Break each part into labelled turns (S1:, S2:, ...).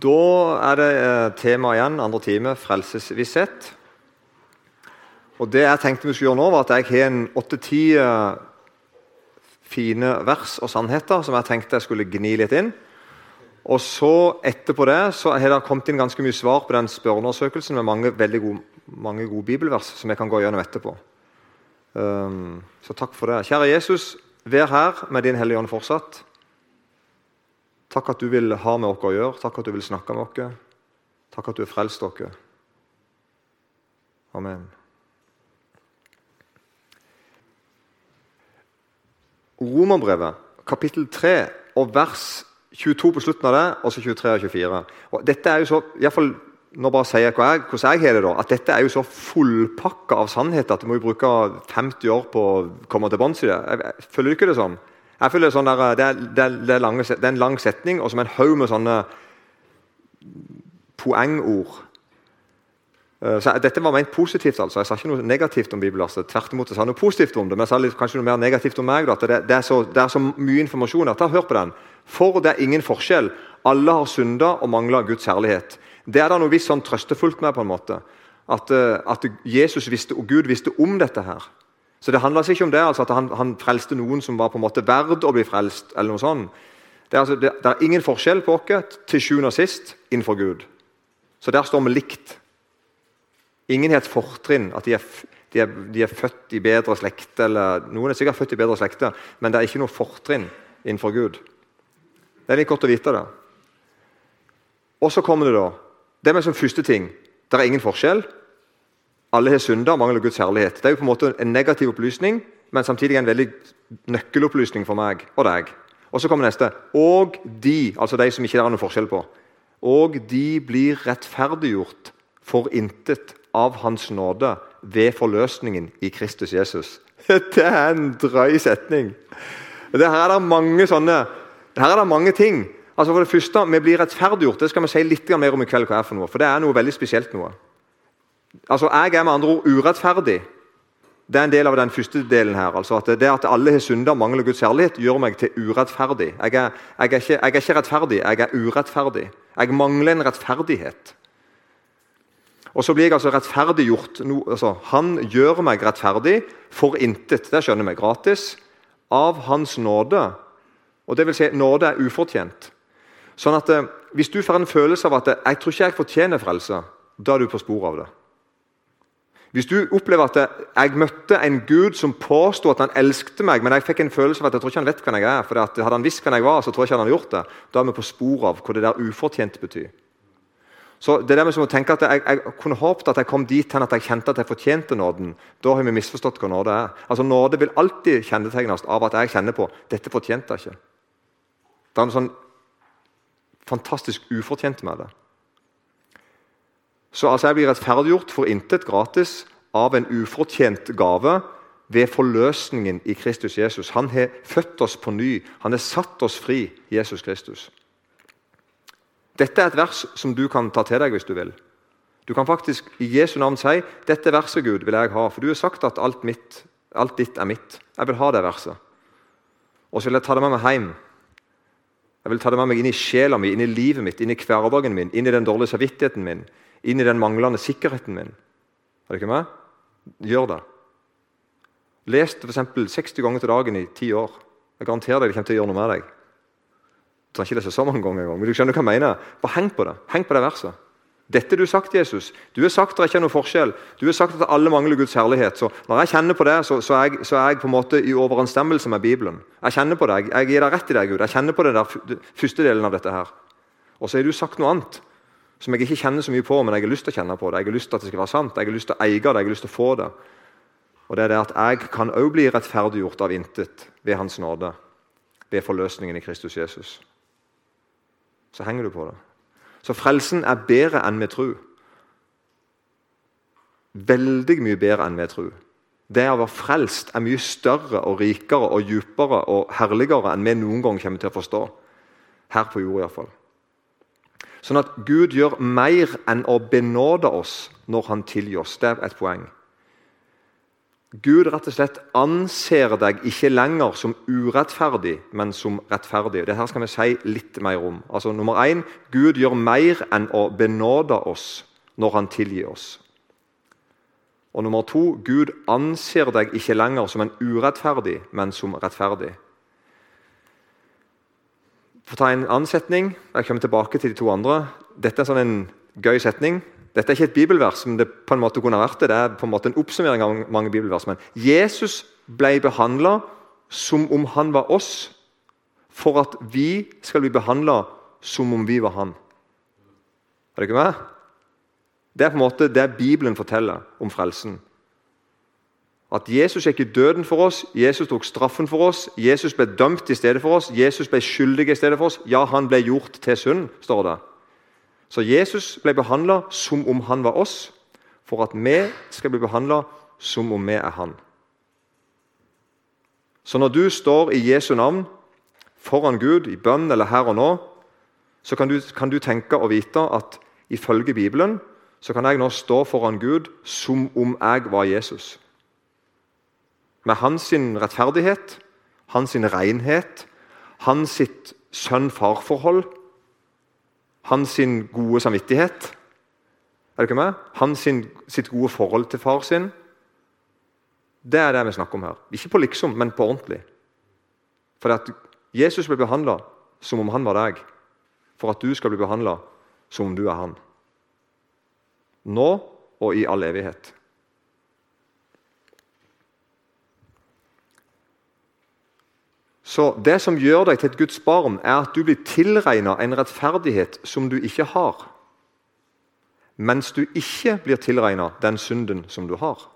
S1: Da er det eh, tema igjen, andre time, frelsesvisshet. Og Det jeg tenkte vi skulle gjøre nå, var at jeg har en åtte-ti eh, fine vers og sannheter som jeg tenkte jeg skulle gni litt inn. Og så Etterpå det så har det kommet inn ganske mye svar på den spørreundersøkelsen med mange gode, mange gode bibelvers som jeg kan gå gjennom etterpå. Um, så takk for det. Kjære Jesus, vær her med Din Hellige Ånd fortsatt. Takk at du vil ha med oss å gjøre, takk at du vil snakke med oss. Takk at du har frelst dere. Amen. Romerbrevet, kapittel 3 og vers 22 på slutten av det, og så 23 og 24. Og dette er jo så, i fall, nå bare sier jeg hvordan jeg har det da, at dette er jo så fullpakka av sannhet at du må jo bruke 50 år på å komme til bunns i det. Jeg, jeg, føler du ikke det sånn? Jeg føler sånn der, det, er, det, er, det, er lange, det er en lang setning og som en haug med sånne poengord. Eh, så Dette var ment positivt. altså. Jeg sa ikke noe negativt om bibelverset. Tvert imot, jeg sa noe positivt om det, men jeg sa litt, kanskje noe mer negativt om meg. Da, det, det, er så, det, er så, mye informasjon. Ta Hør på den. For det er ingen forskjell. Alle har synda og mangler Guds herlighet. Det er da noe visst sånn trøstefullt med. på en måte. At, eh, at, Jesus visste, og Gud visste om dette. her. Så Det handler altså ikke om det altså at han, han, frelste noen som var på en måte verd å bli frelst. eller noe sånt. Det er, altså, det, det er ingen forskjell på oss til sjuende og sist innenfor Gud. Så der står vi likt. Ingen har et fortrinn, at de er, de, er, de er, født i bedre slekter. Noen er sikkert født i bedre slekte, men det er ikke noe fortrinn innenfor Gud. Det er litt godt å vite det. Og så kommer det da Det med som første ting Det er ingen forskjell. Alle har synda og mangler Guds herlighet. Det er jo på en måte en negativ opplysning, men samtidig en veldig nøkkelopplysning for meg og deg. Og så kommer neste. Og de, altså de som ikke det er noen forskjell på. Og de blir rettferdiggjort for intet av Hans nåde ved forløsningen i Kristus Jesus. Det er en drøy setning. Det her er det mange sånne her er det mange ting. Altså for det første, Vi blir rettferdiggjort. Det skal vi si litt mer om i kveld. hva er For noe, for det er noe veldig spesielt. noe. Altså, Jeg er med andre ord urettferdig. Det er en del av den første delen her. altså at Det at alle har synda og mangler Guds kjærlighet, gjør meg til urettferdig. Jeg er, jeg, er ikke, jeg er, ikke, rettferdig, jeg er urettferdig. Jeg mangler en rettferdighet. Og så blir jeg altså rettferdiggjort. No, altså, han gjør meg rettferdig for intet. Det skjønner vi. Gratis. Av Hans nåde og det vil si, Nåde er ufortjent. Sånn at eh, Hvis du får en følelse av at eh, 'jeg tror ikke jeg fortjener frelse', da er du på sporet av det. Hvis du opplever at 'jeg møtte en Gud som påsto at han elsket meg', men jeg fikk en følelse av at jeg tror ikke han vet hvem jeg er, for hadde han visst hvem jeg var, så tror jeg ikke han hadde gjort det, da er vi på sporet av hva det der ufortjent betyr. Så det der med å tenke at jeg, jeg, kunne håpet at jeg kom dit hen at jeg kjente at jeg fortjente nåden. Da har vi misforstått hva nåde er. Altså Nåde vil alltid kjennetegnes av at jeg kjenner på dette fortjente jeg ikke. Det er noe sånn fantastisk ufortjent med det. Så altså jeg blir rettferdiggjort for intet gratis av en ufortjent gave ved forløsningen i Kristus Jesus. Han har født oss på ny. Han har satt oss fri, Jesus Kristus. Dette er et vers som du kan ta til deg hvis du vil. Du kan faktisk i Jesu navn si dette verset Gud vil jeg ha, for du har sagt at alt, mitt, alt ditt er mitt. Jeg vil ha det verset. Og så vil jeg ta det med meg hjem. Jeg vil ta det med meg inn i sjela mi, inn i livet mitt, inn i hverdagen min, inn i den dårlige samvittigheten min, inn i den manglende sikkerheten min. Er det ikke med? Gjør det. Les det f.eks. 60 ganger til dagen i ti år. Jeg garanterer deg det kommer til å gjøre noe med deg. Du trenger ikke lese så mange ganger, men du skjønner hva jeg mener. Bare heng på det. Heng på det verset. Dette du har sagt, Jesus. Du har sagt det ikke er noe forskjell. Du har sagt at alle mangler Guds herlighet. Så Når jeg kjenner på det, så, så, er, jeg, så er, jeg, på en måte i overensstemmelse med Bibelen. Jeg kjenner på det. Jeg, jeg gir deg rett i det, Gud. Jeg kjenner på den første delen av dette her. Og så har du sagt noe annet som jeg ikke kjenner så mye på, men jeg har lyst til å kjenne på det. Jeg har lyst til at det skal være sant. Jeg har lyst til å eie det. Jeg har lyst til å få det. Og det er det at jeg kan òg bli rettferdiggjort av intet ved Hans nåde. Ved forløsningen i Kristus Jesus. Så henger du på det. Så frelsen er bedre enn vi tror. Veldig mye bedre enn vi tror. Det å være frelst er mye større og rikere og djupere og herligere enn vi noen gang kommer til å forstå. Her på jord, iallfall. Sånn at Gud gjør mer enn å benåde oss når han tilgir oss. Det er et poeng. Gud rett og slett anser deg ikke lenger som urettferdig, men som rettferdig. Dette skal vi si litt mer om. Altså, nummer én, Gud gjør mer enn å benåde oss når han tilgir oss. Og nummer to, Gud anser deg ikke lenger som en urettferdig, men som rettferdig. For å ta en annen setning, jeg kommer tilbake til de to andre. Dette er sånn en gøy setning. Dette er ikke et bibelvers, men det på en måte kunne vært det. Det er på en måte en oppsummering av mange bibelvers. Men Jesus ble behandla som om han var oss, for at vi skal bli behandla som om vi var han. Er det ikke med? Det er på en måte det Bibelen forteller om frelsen. At Jesus gikk i døden for oss, Jesus tok straffen for oss, Jesus ble dømt i stedet for oss, Jesus ble skyldig i stedet for oss. Ja, han ble gjort til synd, står det. Så Jesus ble behandla som om han var oss, for at vi skal bli behandla som om vi er han. Så når du står i Jesu navn foran Gud i bønn eller her og nå, så kan du, kan du tenke og vite at ifølge Bibelen så kan jeg nå stå foran Gud som om jeg var Jesus. Med hans rettferdighet, hans renhet, hans sønn-far-forhold hans gode samvittighet. Er du ikke med? Hans sitt gode forhold til far sin. Det er det vi snakker om her. Ikke på liksom, men på ordentlig. For at Jesus ble behandla som om han var deg, for at du skal bli behandla som om du er han. Nå og i all evighet. Så Det som gjør deg til et Guds barn, er at du blir tilregna en rettferdighet som du ikke har. Mens du ikke blir tilregna den synden som du har.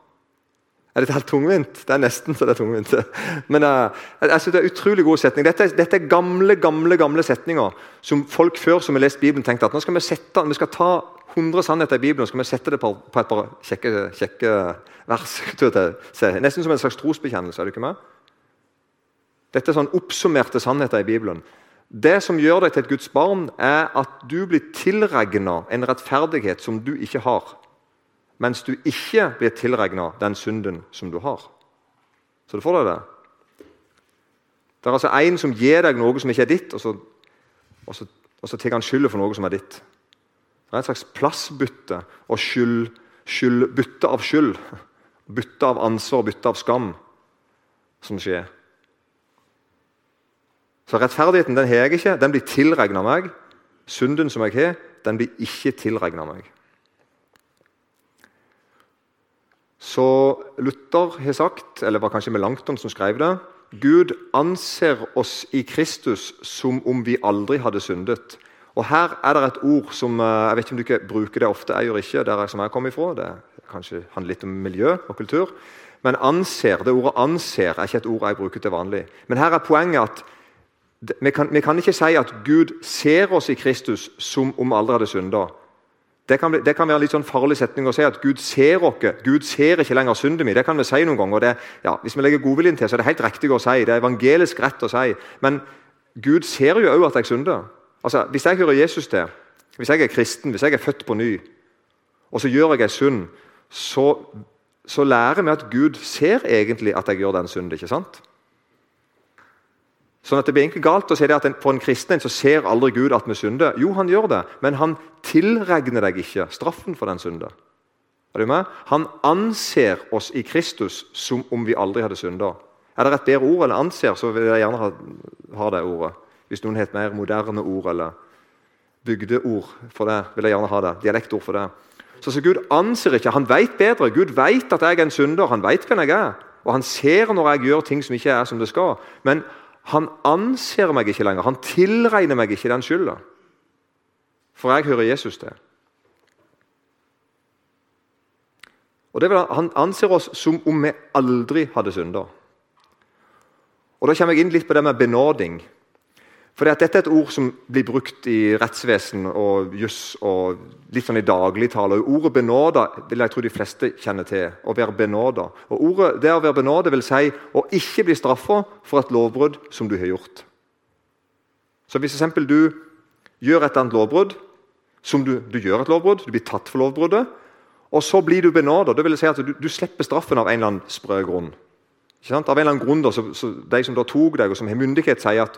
S1: Er dette helt tungvint? Det er nesten så det er tungvint. Men uh, jeg synes det er utrolig god setning. Dette, dette, er gamle gamle, gamle setninger som folk før som har lest Bibelen, tenkte at nå skal vi, sette, vi skal ta 100 sannheter i Bibelen og skal vi sette det på, på et par kjekke, kjekke vers. Nesten som en slags trosbekjennelse. er du ikke med? Dette er sånn oppsummerte sannheter i Bibelen. Det som gjør deg til et Guds barn, er at du blir tilregna en rettferdighet som du ikke har, mens du ikke blir tilregna den synden som du har. Så du får deg det? Det er altså en som gir deg noe som ikke er ditt, og så, og så, og så tar han skylda for noe som er ditt. Det er et slags plassbytte og skyld, skyld, bytte av skyld. Bytte av ansvar og bytte av skam som skjer. Så rettferdigheten den har jeg ikke, den blir tilregna meg. Synden som jeg har, den blir ikke tilregna meg. Så Luther har sagt, eller var kanskje Melanchthon som skrev det Gud anser oss i Kristus som om vi aldri hadde syndet. Og Her er det et ord som eh, Jeg vet ikke om du ikke bruker det ofte. Jeg gjør ikke der som jeg kommer ifra. Det kanskje handler litt om miljø og kultur. Men anser, det ordet 'anser' er ikke et ord jeg bruker til vanlig. Men her er poenget at vi kan, vi kan, ikke si at Gud ser oss i Kristus som om aldri hadde synda. Det kan, det kan være en litt sånn farlig setning å si at Gud ser oss. Gud ser ikke lenger synden min. Det kan vi si noen ganger. Det, ja, hvis vi legger godviljen til, så er det helt riktig å si. Det er evangelisk rett å si. Men Gud ser jo òg at jeg synder. Altså, Hvis jeg hører Jesus til, hvis jeg er kristen, hvis jeg er født på ny, og så gjør jeg en synd, så, så lærer vi at Gud ser egentlig at jeg gjør den synden. ikke sant? Sånn at Det blir egentlig galt å si det at for en kristen så ser aldri Gud at vi synder. Jo, han gjør det, men han tilregner deg ikke straffen for den synden. Er du med? Han anser oss i Kristus som om vi aldri hadde synda. Er det et bedre ord enn 'anser', så vil jeg gjerne ha, ha det ordet. Hvis noen har et mer moderne ord eller bygdeord for det, vil jeg gjerne ha det. Dialektord for det. Så, så Gud anser ikke. Han vet bedre. Gud vet at jeg er en synder. Han vet hvem jeg er. Og han ser når jeg gjør ting som ikke er som det skal. Men han anser meg ikke lenger. Han tilregner meg ikke den skylda. For jeg hører Jesus til. Og det vil, Han anser oss som om vi aldri hadde synda. Og Da kommer jeg inn litt på det med benåding. For Dette er et ord som blir brukt i rettsvesen og juss og litt sånn i dagligtale. Ordet 'benåda' vil jeg tro de fleste kjenner til. Å være benåda. Og ordet, det å være benåda vil si å ikke bli straffa for et lovbrudd som du har gjort. Så Hvis eksempel, du gjør et annet lovbrudd, som du, du gjør et lovbrudd, du blir tatt for lovbruddet, Og så blir du benåda. Det vil si at du, du, slipper straffen av en eller annen sprø grunn. Av en eller annen grunn da, så, så De som da tok deg, og som har myndighet, sier at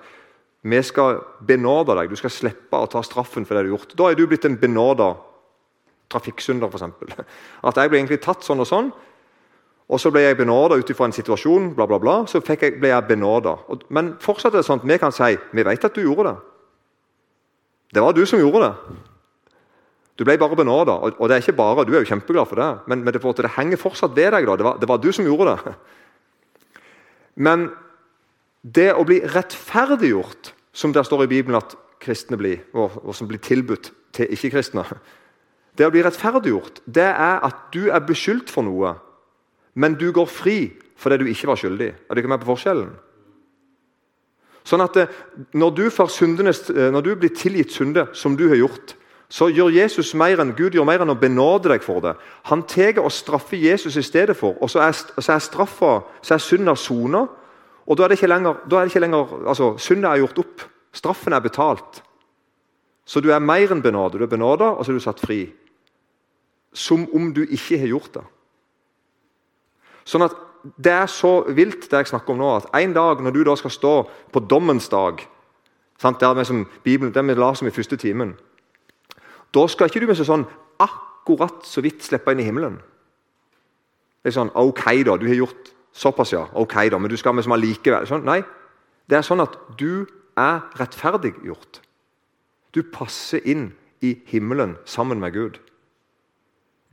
S1: vi skal benåde deg. Du skal slippe å ta straffen for det du har gjort. Da er du blitt en benåda trafikksynder, f.eks. At jeg ble egentlig tatt sånn og sånn, og så ble jeg benåda ut ifra en situasjon, bla, bla, bla. Så jeg, ble jeg benåda. Men fortsatt er det sånn at vi kan si vi vet at du gjorde det. Det var du som gjorde det. Du ble bare benåda. Og, og det er ikke bare, du er jo kjempeglad for det, men, men det, det, henger fortsatt ved deg. da. Det var, det var du som gjorde det. Men det å bli rettferdiggjort, som det står i Bibelen at kristne blir, og, og som blir tilbudt til ikke-kristne Det å bli rettferdiggjort, det er at du er beskyldt for noe men du går fri fordi du ikke var skyldig. Er du ikke med på forskjellen? Sånn at eh, når du, syndenes, eh, når du blir tilgitt synde, som du har gjort, så gjør Jesus mer enn Gud gjør mer enn å benåde deg for det. Han tar og straffer Jesus i stedet for, og så er, så er straffa, er synda sona. Og da er det ikke lenger, da er lenger altså, Syndet er gjort opp. Straffen er betalt. Så du er mer enn benådet. Du er benåda, og så er du satt fri. Som om du ikke har gjort det. Sånn at Det er så vilt, det jeg snakker om nå, at en dag når du da skal stå på dommens dag sant, er vi som Bibelen, det vi leser om i første timen Da skal ikke du med sånn akkurat så vidt slippe inn i himmelen. Det er sånn Ok, da. Du har gjort såpass, ja. Ok da, Men du skal med som allikevel. Sånn, nei. Det er sånn at du er rettferdiggjort. Du passer inn i himmelen sammen med Gud.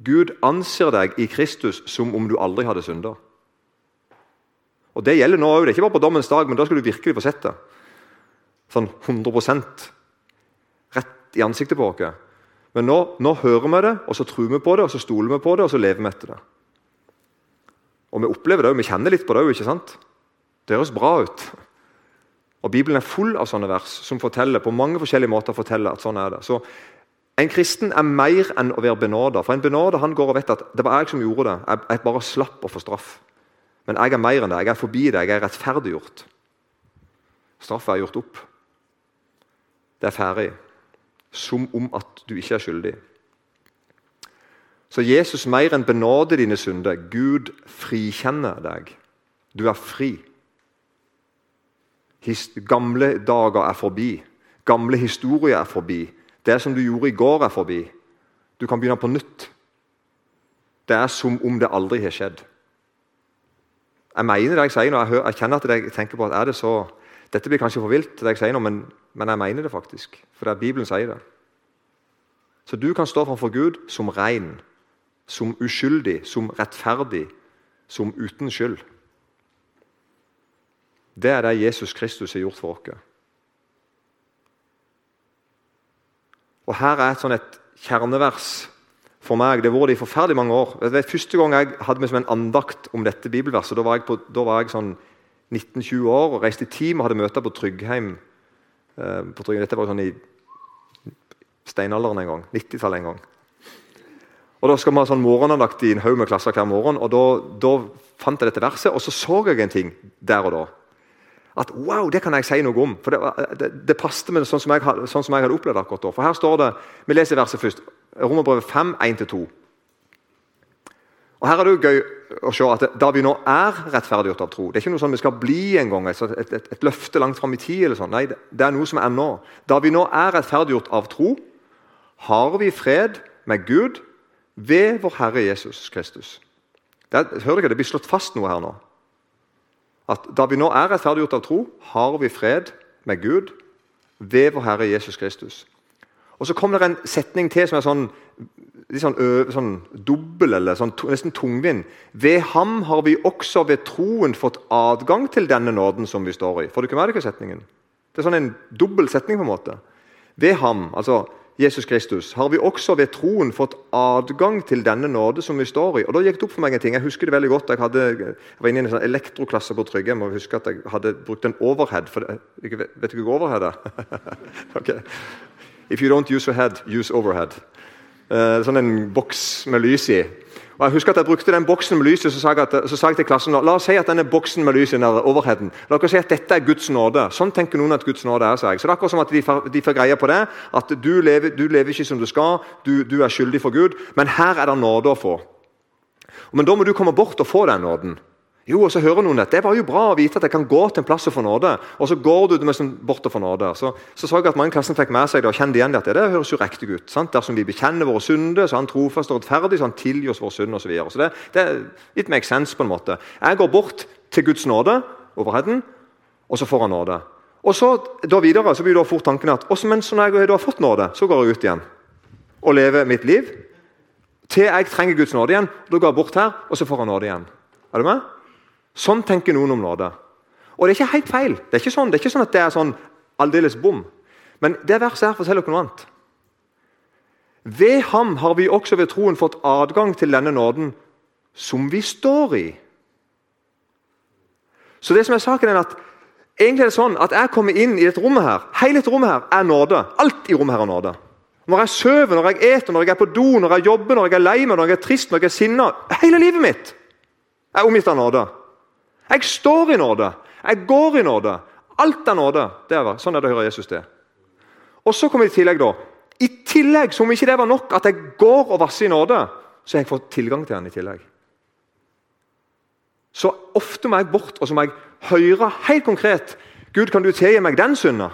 S1: Gud anser deg i Kristus som om du aldri hadde synda. Og Det gjelder nå òg. Ikke bare på dommens dag, men da skal du virkelig få sett det. Sånn 100% rett i ansiktet på oss. Men nå, nå, hører vi det, og så tror vi på det, og så stoler vi på det, og så lever vi etter det. Og Vi opplever det òg, vi kjenner litt på det òg. Det høres bra ut. Og Bibelen er full av sånne vers som forteller på mange forskjellige måter forteller at sånn er det. Så en kristen er mer enn å være benåda. For en benåda han går og vet at det var jeg som gjorde det. Jeg, jeg bare slapp å få straff. Men jeg er mer enn det. Jeg er forbi det. Jeg er rettferdiggjort. Straffet er gjort opp. Det er ferdig. Som om at du ikke er skyldig. Så Jesus mer enn benåder dine synder. Gud frikjenner deg. Du er fri. His, gamle dager er forbi. Gamle historier er forbi. Det som du gjorde i går, er forbi. Du kan begynne på nytt. Det er som om det aldri har skjedd. Jeg mener det jeg sier nå. Jeg, kjenner at jeg tenker på at er det så Dette blir kanskje for vilt, det jeg sier nå, men, men jeg mener det faktisk. For det er Bibelen sier det. Så du kan stå framfor Gud som ren, som uskyldig, som rettferdig, som uten skyld. Det er det Jesus Kristus har gjort for oss. Og Her er et sånn et kjernevers for meg. Det har vært i forferdelig mange år. Var Første gang jeg hadde meg som en andakt om dette bibelverset, da var jeg, på, da var jeg sånn 19-20 år og reiste i team og hadde møter på Tryggheim. Eh, på Tryggheim. Dette var sånn i steinalderen en gang. 90-tallet en gang. Og Da skal vi ha sånn morgenandakt i en haug med klasser hver morgen. og da, da fant jeg dette verset, og så så jeg en ting der og da at wow, det kan jeg si noe om. For Det, det, det passet med sånn som, jeg, sånn som jeg hadde opplevd akkurat da. For her står det, Vi leser verset først. Romerbrevet 5, 1-2. Og Her er det jo gøy å se at da vi nå er rettferdiggjort av tro Det er ikke noe sånn vi skal bli en gang, et, et, et løfte langt fram i tid. eller sånn. Nei, det, det er noe som er nå. Da vi nå er rettferdiggjort av tro, har vi fred med Gud ved vår Herre Jesus Kristus. Det, hører dere, det blir slått fast noe her nå at da vi nå er rettferdiggjort av tro, har vi fred med Gud ved vår Herre Jesus Kristus. Og Så kommer det en setning til som er sånn, litt sånn, sånn dobbel eller sånn, nesten tungvint. Ved ham har vi også ved troen fått adgang til denne nåden som vi står i. Får du ikke med deg setningen? Det er sånn en dobbel setning. på en måte. Ved ham, altså Jesus Kristus, har vi også ved troen fått adgang til denne nåde som vi står i. Og da gikk det opp for meg en ting. Jeg husker det veldig godt. Jeg, hadde, jeg var inne i en sånn elektroklasse på Tryggheim og husker at jeg hadde brukt en overhead. For det, vet du hva overhead er? okay. If you don't use your head, use overhead. Uh, sånn en boks med lys i. Og jeg husker at jeg brukte den boksen med lyset, så sa jeg, at, så sa jeg til klassen La oss si at denne boksen med lyset er overheaden. La dere si at dette er Guds nåde. Sånn tenker noen at Guds nåde er. jeg. Så det er akkurat som at de de får greie på det. At du lever, du lever ikke som du skal, du, du, er skyldig for Gud. Men her er det nåde å få. Men da må du komme bort og få den nåden. Jo, og så hører noen at Det var jo bra å vite at jeg kan gå til en plass og få nåde. Og så går du bort og får nåde. Så, så, jeg at mange i klassen fikk med seg det og kjente igjen at det, det høres jo riktig ut. sant? Dersom vi bekjenner våre synder, så er han trofast og rettferdig, så han tilgir oss våre synder osv. Så, videre. så det, det er litt make sense på en måte. Jeg går bort til Guds nåde, overheden, og så får han nåde. Og så da videre så blir da fort tanken at også, mens når jeg da har fått nåde, så går jeg ut igjen og lever mitt liv til jeg trenger Guds nåde igjen. Da går jeg bort her, og så får han nåde igjen. Er du med? Sånn tenker noen om nåde. Og det er ikke helt feil. Det er ikke sånn, det er ikke sånn at det er sånn aldeles bom. Men det verset her forteller noe annet. Ved ham har vi også ved troen fått adgang til denne nåden som vi står i. Så det som er saken er at egentlig er det sånn at jeg kommer inn i dette rommet her. Hele dette rommet her er nåde. Alt i rommet her er nåde. Når jeg sover, når jeg eter, når jeg er på do, når jeg jobber, når jeg er lei meg, når jeg er trist, når jeg er sinna Hele livet mitt er omgitt av nåde. Jeg står i nåde. Jeg går i nåde. Alt er nåde. Det var, sånn er det å høre Jesus til. Og så kommer det i tillegg, da. I tillegg, Som om ikke det var nok at jeg går og vasser i nåde, så har jeg fått tilgang til den i tillegg. Så ofte må jeg bort og så må jeg høre helt konkret Gud, kan du tilgi meg den synda?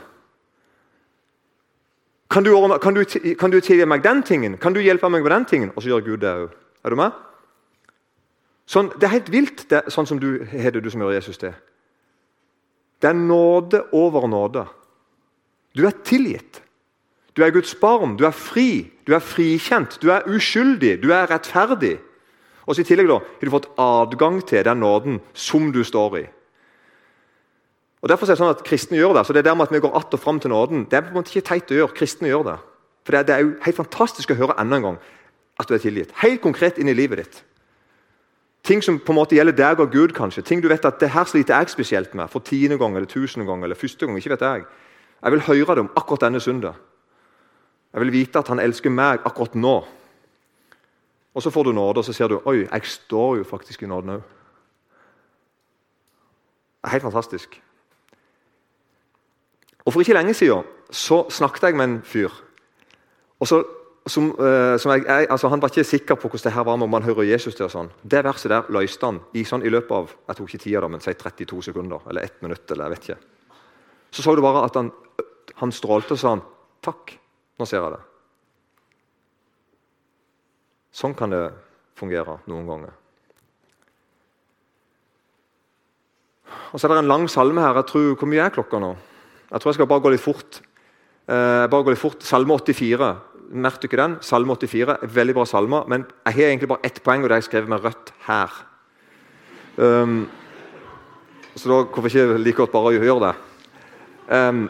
S1: Kan, kan, kan du, tilgi meg den tingen? Kan du hjelpe meg med den tingen? Og så gjør Gud det òg. Er du med? Sånn, det er helt vilt, det, sånn som du har det, du som gjør Jesus til. Det er nåde over nåde. Du er tilgitt. Du er Guds barn, du er fri, du er frikjent, du er uskyldig, du er rettferdig. Og så I tillegg da, har du fått adgang til den nåden som du står i. Og Derfor er det sånn at kristne gjør det. så det der med at vi går att og fram til nåden, det er på en måte ikke teit å gjøre. Kristne gjør det. For det er, det er jo helt fantastisk å høre enda en gang at du er tilgitt. Helt konkret inn i livet ditt. Ting som på en måte gjelder deg og Gud, kanskje. Ting du vet at det her sliter jeg spesielt med. For tiende gang eller tusende gang eller første gang. ikke vet Jeg Jeg vil høre det om akkurat denne søndag. Jeg vil vite at han elsker meg akkurat nå. Og Så får du nåde, og så ser du oi, jeg står jo faktisk i nåden òg. Det er helt fantastisk. Og For ikke lenge siden så snakket jeg med en fyr. Og så som, uh, som jeg, jeg, altså Han var ikke sikker på hvordan det her var med om han hører Jesus til. og sånn. Det verset der løste han i, sånn, i løpet av jeg tok ikke tida da, men si 32 sekunder. Eller 1 minutt. eller jeg vet ikke. Så så du bare at han, han strålte og sa han, 'Takk, nå ser jeg det'. Sånn kan det fungere noen ganger. Og Så er det en lang salme her. jeg tror, Hvor mye er klokka nå? Jeg tror jeg skal bare gå litt fort. Eh, bare gå litt fort. Salme 84. Merk dere den. Salme 84. Veldig bra salme. Men jeg har egentlig bare ett poeng, og det har jeg skrevet med rødt her. Um, så da hvorfor ikke like godt bare å gjøre det? Um,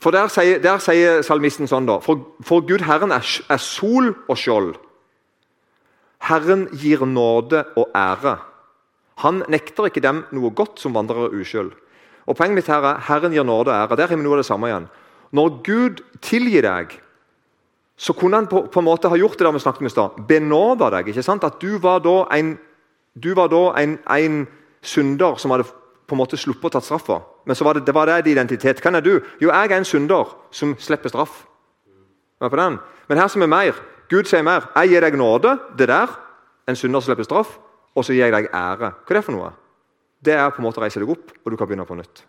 S1: for der sier, der sier, salmisten sånn, da For, for Gud Herren er, er, sol og skjold. Herren gir nåde og ære. Han nekter ikke dem noe godt som vandrer uskyld. Og Poenget mitt her er Herren gir nåde og ære. Der har vi noe av det samme igjen. Når Gud tilgir deg så kunne han på, på, en måte ha gjort det der vi snakket om i stad. Benåda deg. ikke sant? At du var da en, var da en, en synder som hadde på en måte sluppet å ta straffa. Men så var det, det var det identitet. Hvem er du? Jo, jeg er en synder som slipper straff. På den? Men her som er mer. Gud sier mer. Jeg gir deg nåde, det der. En synder som slipper straff. Og så gir jeg deg ære. Hva er det for noe? Det er på en måte å reise deg opp, og du kan begynne på nytt.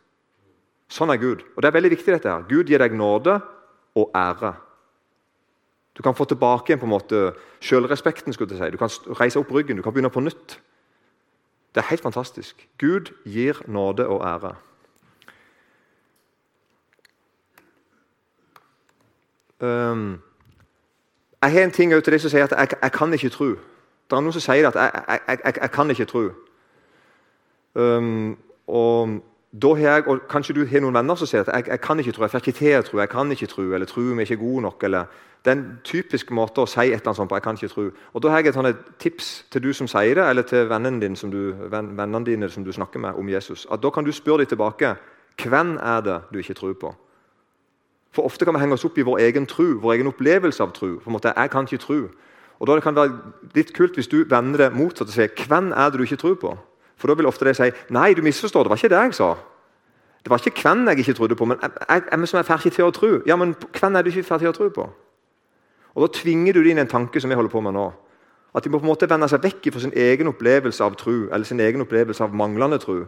S1: Sånn er Gud. Og det er veldig viktig dette her. Gud gir deg nåde og ære. Du kan få tilbake igjen på en måte Du si. Du kan reise opp ryggen, du kan begynne på nytt. Det er helt fantastisk. Gud gir nåde og ære. Um, jeg har en ting til de som sier at jeg, jeg, kan ikke tro. Det er noen som sier at jeg, jeg, jeg kan ikke tro. Um, og da har jeg, og Kanskje du har noen venner som sier at jeg kan ikke tro, jeg får ikke til å tro, jeg kan ikke tro, eller tro vi er ikke gode nok. eller Det er en typisk måte å si et eller annet sånt på. jeg kan ikke tro. Og Da har jeg et tips til du som sier det, eller til vennene dine som du, vennene dine som du snakker med om Jesus. At Da kan du spørre dem tilbake hvem er det du ikke tror på. For Ofte kan vi henge oss opp i vår egen tro, vår egen opplevelse av tro. På en måte, jeg kan ikke tro. Og da kan det være litt kult hvis du vender det motsatt og sier 'Hvem er det du ikke tror på?' For da vil ofte de si 'Nei, du misforstår. Det var ikke det jeg sa.' Det var ikke hvem jeg ikke trodde på, men jeg, jeg, jeg, som er ferdig til å tro. Ja, men hvem er du ikke ferdig til å tro på? Og Da tvinger du dem inn i en tanke som jeg holder på med nå. At de må på en måte vende seg vekk fra sin egen opplevelse av tro, eller sin egen opplevelse av manglende tro.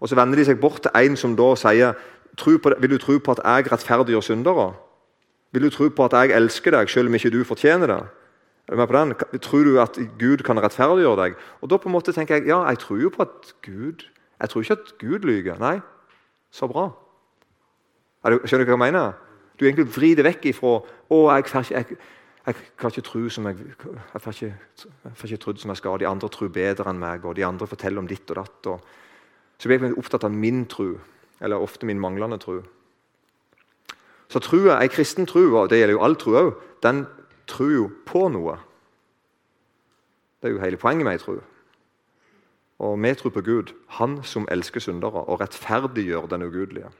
S1: Og så vender de seg bort til en som da sier Vil du tro på at jeg rettferdiggjør syndere? Vil du tro på at jeg elsker deg, selv om ikke du fortjener det? Er du med på den? Tror du at Gud kan rettferdiggjøre deg? Og da på en måte tenker jeg ja, jeg tror jo på at Gud Jeg tror ikke at Gud lyver. Nei, så bra. Skjønner du hva jeg mener? Du egentlig vrir det vekk ifra å, jeg, jeg kan ikke tro som jeg, jeg får ikke, får ikke trodd som jeg skal. De andre tror bedre enn meg, og de andre forteller om ditt og datt. Og så blir jeg opptatt av min tro, eller ofte min manglende tro. Så trua, ei kristen tro, og det gjelder jo all tro òg, den tror jo på noe. Det er jo hele poenget med ei tro. Og vi tror på Gud, Han som elsker syndere og rettferdiggjør den ugudelige.